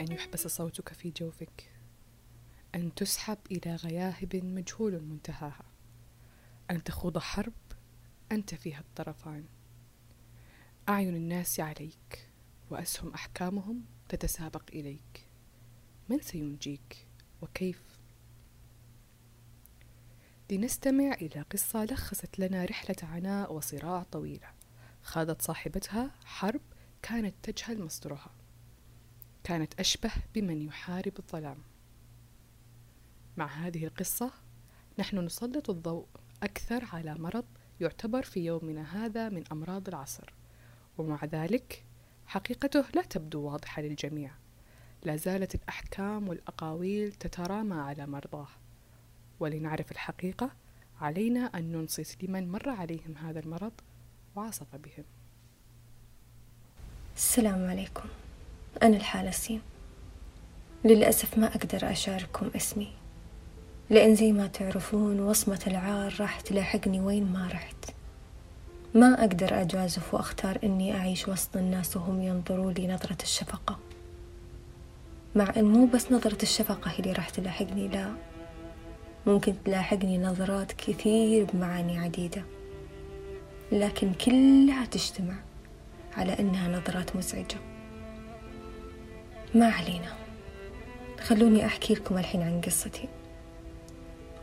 ينغص صوتك في جوفك؟ أن تسحب إلى غياهب مجهول منتهاها. أن تخوض حرب أنت فيها الطرفان. أعين الناس عليك وأسهم أحكامهم تتسابق إليك. من سينجيك وكيف؟ لنستمع إلى قصة لخصت لنا رحلة عناء وصراع طويلة خاضت صاحبتها حرب كانت تجهل مصدرها. كانت أشبه بمن يحارب الظلام. مع هذه القصة نحن نسلط الضوء أكثر على مرض يعتبر في يومنا هذا من أمراض العصر. ومع ذلك حقيقته لا تبدو واضحة للجميع. لا زالت الأحكام والأقاويل تترامى على مرضاه. ولنعرف الحقيقة علينا أن ننصت لمن مر عليهم هذا المرض وعصف بهم. السلام عليكم. أنا الحالة سين. للأسف ما أقدر أشارككم اسمي. لأن زي ما تعرفون وصمة العار راح تلاحقني وين ما رحت. ما أقدر أجازف وأختار إني أعيش وسط الناس وهم ينظروا لي نظرة الشفقة. مع إن مو بس نظرة الشفقة هي اللي راح تلاحقني لا. ممكن تلاحقني نظرات كثير بمعاني عديدة. لكن كلها تجتمع على إنها نظرات مزعجة. ما علينا. خلوني أحكي لكم الحين عن قصتي.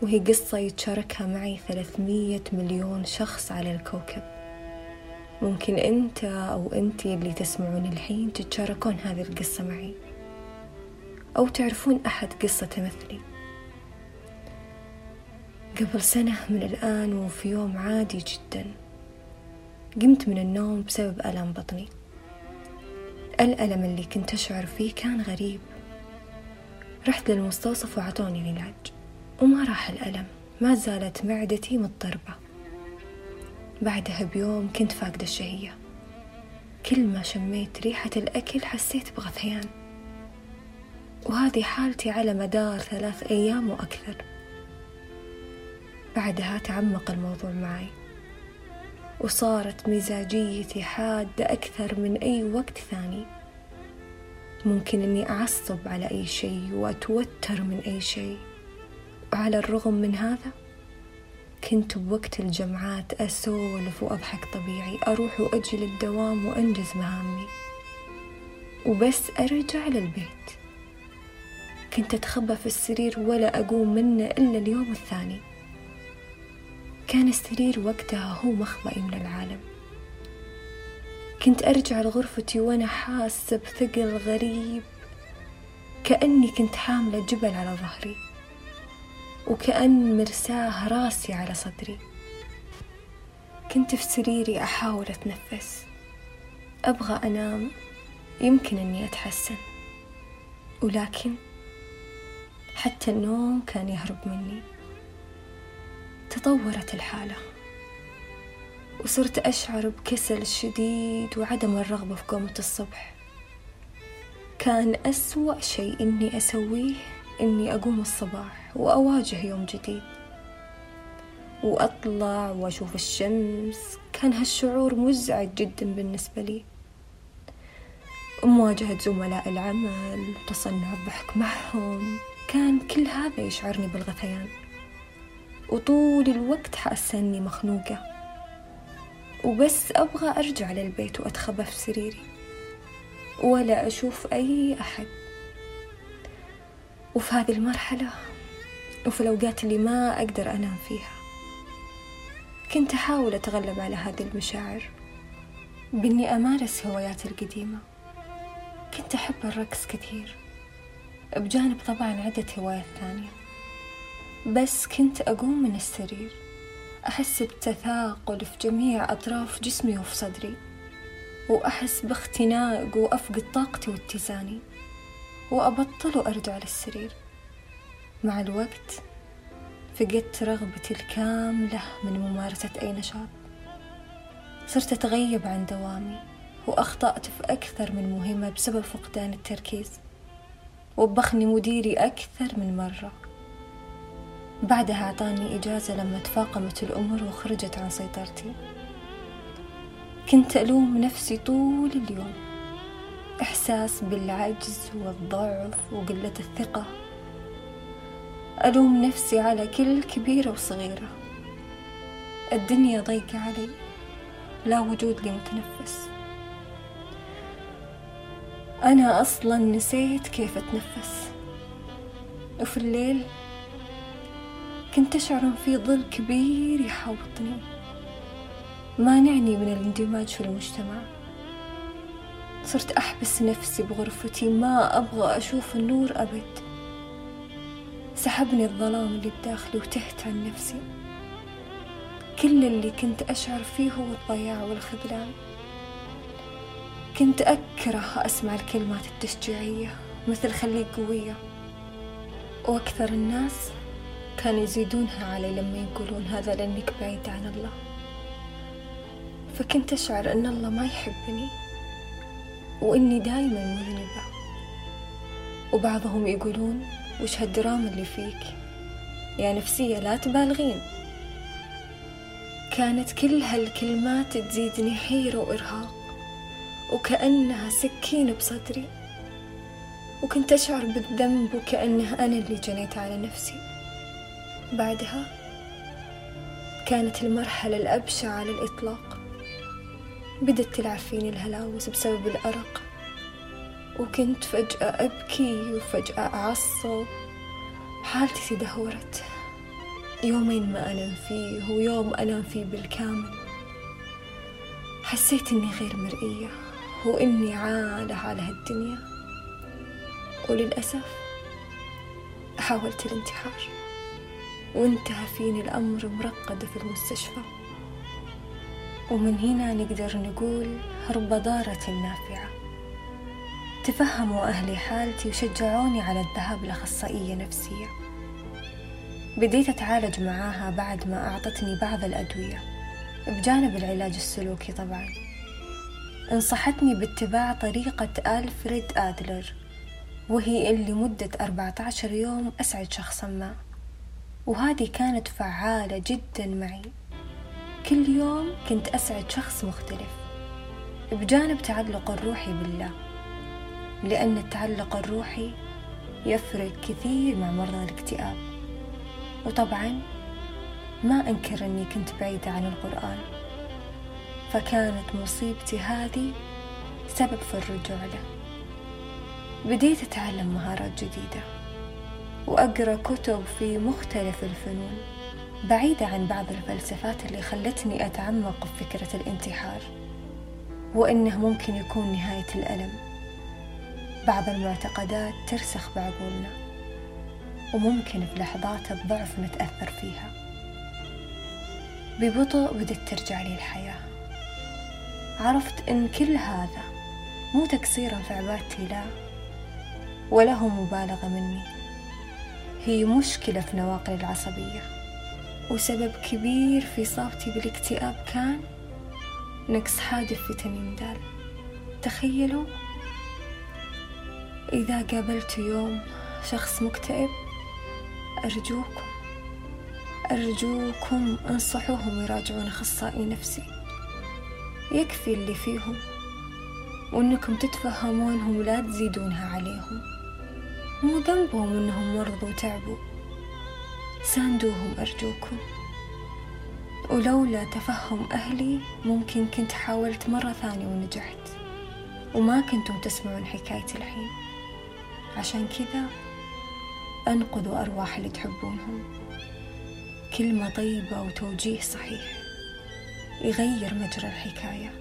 وهي قصة يتشاركها معي ثلاثمية مليون شخص على الكوكب. ممكن أنت أو أنتي اللي تسمعون الحين تتشاركون هذه القصة معي. أو تعرفون أحد قصة مثلي. قبل سنة من الآن وفي يوم عادي جدا قمت من النوم بسبب ألم بطني. الألم اللي كنت أشعر فيه كان غريب. رحت للمستوصف وعطوني العلاج وما راح الألم ما زالت معدتي مضطربة. بعدها بيوم كنت فاقدة الشهية. كل ما شميت ريحة الأكل حسيت بغثيان. وهذه حالتي على مدار ثلاث أيام وأكثر. بعدها تعمق الموضوع معي. وصارت مزاجيتي حادة أكثر من أي وقت ثاني. ممكن أني أعصب على أي شيء وأتوتر من أي شيء. وعلى الرغم من هذا كنت بوقت الجمعات أسولف وأضحك طبيعي أروح وأجي للدوام وأنجز مهامي. وبس أرجع للبيت. كنت أتخبى في السرير ولا أقوم منه إلا اليوم الثاني. كان السرير وقتها هو مخبئي من العالم. كنت أرجع لغرفتي وأنا حاسة بثقل غريب. كأني كنت حاملة جبل على ظهري. وكأن مرساه راسي على صدري. كنت في سريري أحاول أتنفس. أبغى أنام. يمكن أني أتحسن. ولكن حتى النوم كان يهرب مني. تطورت الحالة. وصرت أشعر بكسل شديد وعدم الرغبة في قومة الصبح. كان أسوأ شيء إني أسويه إني أقوم الصباح وأواجه يوم جديد. وأطلع وأشوف الشمس. كان هالشعور مزعج جدا بالنسبة لي. مواجهة زملاء العمل وتصنع الضحك معهم. كان كل هذا يشعرني بالغثيان. وطول الوقت حاسة إني مخنوقة. وبس أبغى أرجع للبيت وأتخبى في سريري. ولا أشوف أي أحد. وفي هذه المرحلة وفي الأوقات اللي ما أقدر أنام فيها كنت أحاول أتغلب على هذه المشاعر بإني أمارس هواياتي القديمة. كنت أحب الرقص كثير بجانب طبعا عدة هوايات ثانية. بس كنت أقوم من السرير. أحس بتثاقل في جميع أطراف جسمي وفي صدري وأحس باختناق وأفقد طاقتي واتزاني وأبطل وأرجع للسرير. مع الوقت فقدت رغبتي الكاملة من ممارسة أي نشاط. صرت أتغيب عن دوامي وأخطأت في أكثر من مهمة بسبب فقدان التركيز وبخني مديري أكثر من مرة. بعدها أعطاني إجازة لما تفاقمت الأمور وخرجت عن سيطرتي. كنت ألوم نفسي طول اليوم. إحساس بالعجز والضعف وقلة الثقة. ألوم نفسي على كل كبيرة وصغيرة. الدنيا ضيقة علي. لا وجود لي متنفس. أنا أصلا نسيت كيف أتنفس. وفي الليل كنت أشعر في ظل كبير يحوطني. مانعني من الاندماج في المجتمع. صرت أحبس نفسي بغرفتي ما أبغى أشوف النور أبد. سحبني الظلام اللي بداخلي وتهت عن نفسي. كل اللي كنت أشعر فيه هو الضياع والخذلان. كنت أكره أسمع الكلمات التشجيعية مثل خليك قوية. وأكثر الناس كانوا يزيدونها علي لما يقولون هذا لأنك بعيد عن الله. فكنت أشعر أن الله ما يحبني وإني دايما مذنبة. وبعضهم يقولون وش هالدراما اللي فيك؟ يا نفسية لا تبالغين. كانت كل هالكلمات تزيدني حيرة وإرهاق وكأنها سكين بصدري. وكنت أشعر بالذنب وكأنه أنا اللي جنيت على نفسي. بعدها كانت المرحلة الأبشع على الإطلاق بدت تلعب فيني الهلاوس بسبب الأرق وكنت فجأة أبكي وفجأة أعصب. حالتي تدهورت. يومين ما أنام فيه ويوم أنام فيه بالكامل. حسيت إني غير مرئية وإني عالة على هالدنيا. وللأسف حاولت الانتحار. وانتهى فيني الأمر مرقدة في المستشفى. ومن هنا نقدر نقول رب ضارة نافعة. تفهموا أهلي حالتي وشجعوني على الذهاب لأخصائية نفسية. بديت أتعالج معاها بعد ما أعطتني بعض الأدوية بجانب العلاج السلوكي طبعا. انصحتني باتباع طريقة ألفريد آدلر وهي اللي مدة 14 يوم أسعد شخصا ما. وهذه كانت فعالة جدا معي. كل يوم كنت أسعد شخص مختلف بجانب تعلق الروحي بالله لأن التعلق الروحي يفرق كثير مع مرضى الاكتئاب. وطبعا ما أنكر أني كنت بعيدة عن القرآن فكانت مصيبتي هذه سبب في الرجوع له. بديت أتعلم مهارات جديدة. وأقرأ كتب في مختلف الفنون بعيدة عن بعض الفلسفات اللي خلتني أتعمق بفكرة الانتحار وإنه ممكن يكون نهاية الألم. بعض المعتقدات ترسخ بعقولنا وممكن في لحظات الضعف نتأثر فيها. ببطء بدت ترجع لي الحياة. عرفت إن كل هذا مو تقصيرا في عبادتي لا ولا هو مبالغة مني. هي مشكلة في نواقل العصبية وسبب كبير في إصابتي بالاكتئاب كان نقص حاد في فيتامين د. تخيلوا إذا قابلت يوم شخص مكتئب أرجوكم أرجوكم أنصحوهم يراجعون أخصائي نفسي. يكفي اللي فيهم وإنكم تتفهمونهم لا تزيدونها عليهم. مو ذنبهم إنهم مرضوا وتعبوا. ساندوهم أرجوكم. ولولا تفهم أهلي ممكن كنت حاولت مرة ثانية ونجحت. وما كنتم تسمعون حكايتي الحين. عشان كذا أنقذوا أرواح اللي تحبونهم. كلمة طيبة وتوجيه صحيح يغير مجرى الحكاية.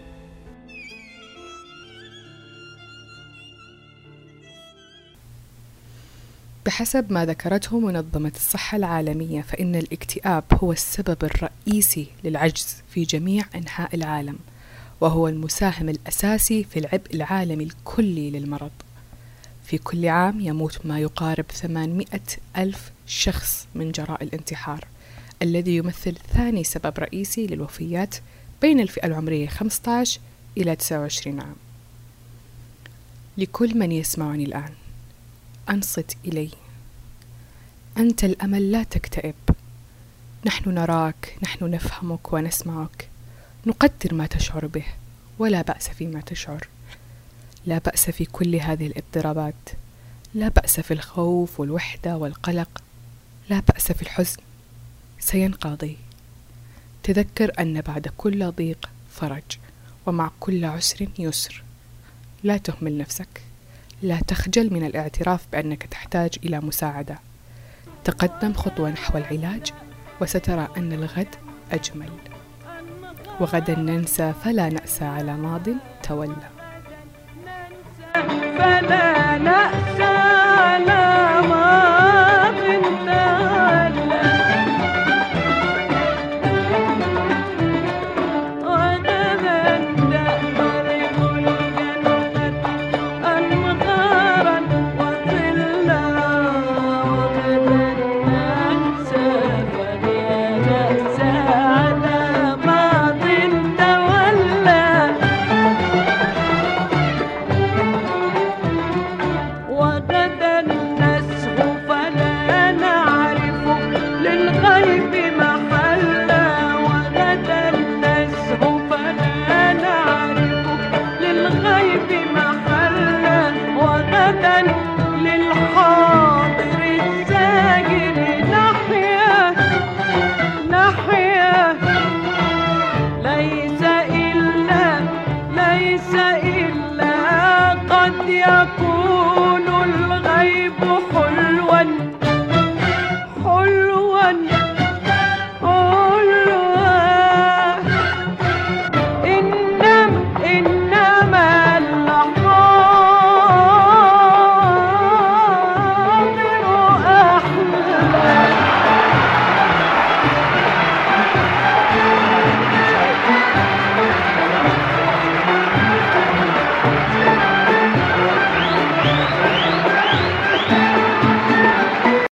بحسب ما ذكرته منظمة الصحة العالمية فإن الاكتئاب هو السبب الرئيسي للعجز في جميع أنحاء العالم وهو المساهم الأساسي في العبء العالمي الكلي للمرض. في كل عام يموت ما يقارب 800 ألف شخص من جراء الانتحار الذي يمثل ثاني سبب رئيسي للوفيات بين الفئة العمرية 15 إلى 29 عام. لكل من يسمعني الآن أنصت إلي. أنت الأمل لا تكتئب. نحن نراك نحن نفهمك ونسمعك. نقدر ما تشعر به ولا بأس فيما تشعر. لا بأس في كل هذه الاضطرابات. لا بأس في الخوف والوحدة والقلق. لا بأس في الحزن. سينقضي. تذكر أن بعد كل ضيق فرج ومع كل عسر يسر. لا تهمل نفسك. لا تخجل من الاعتراف بأنك تحتاج إلى مساعدة. تقدم خطوة نحو العلاج وسترى أن الغد أجمل. وغدا ننسى فلا نأسى على ماض. تولى. فلا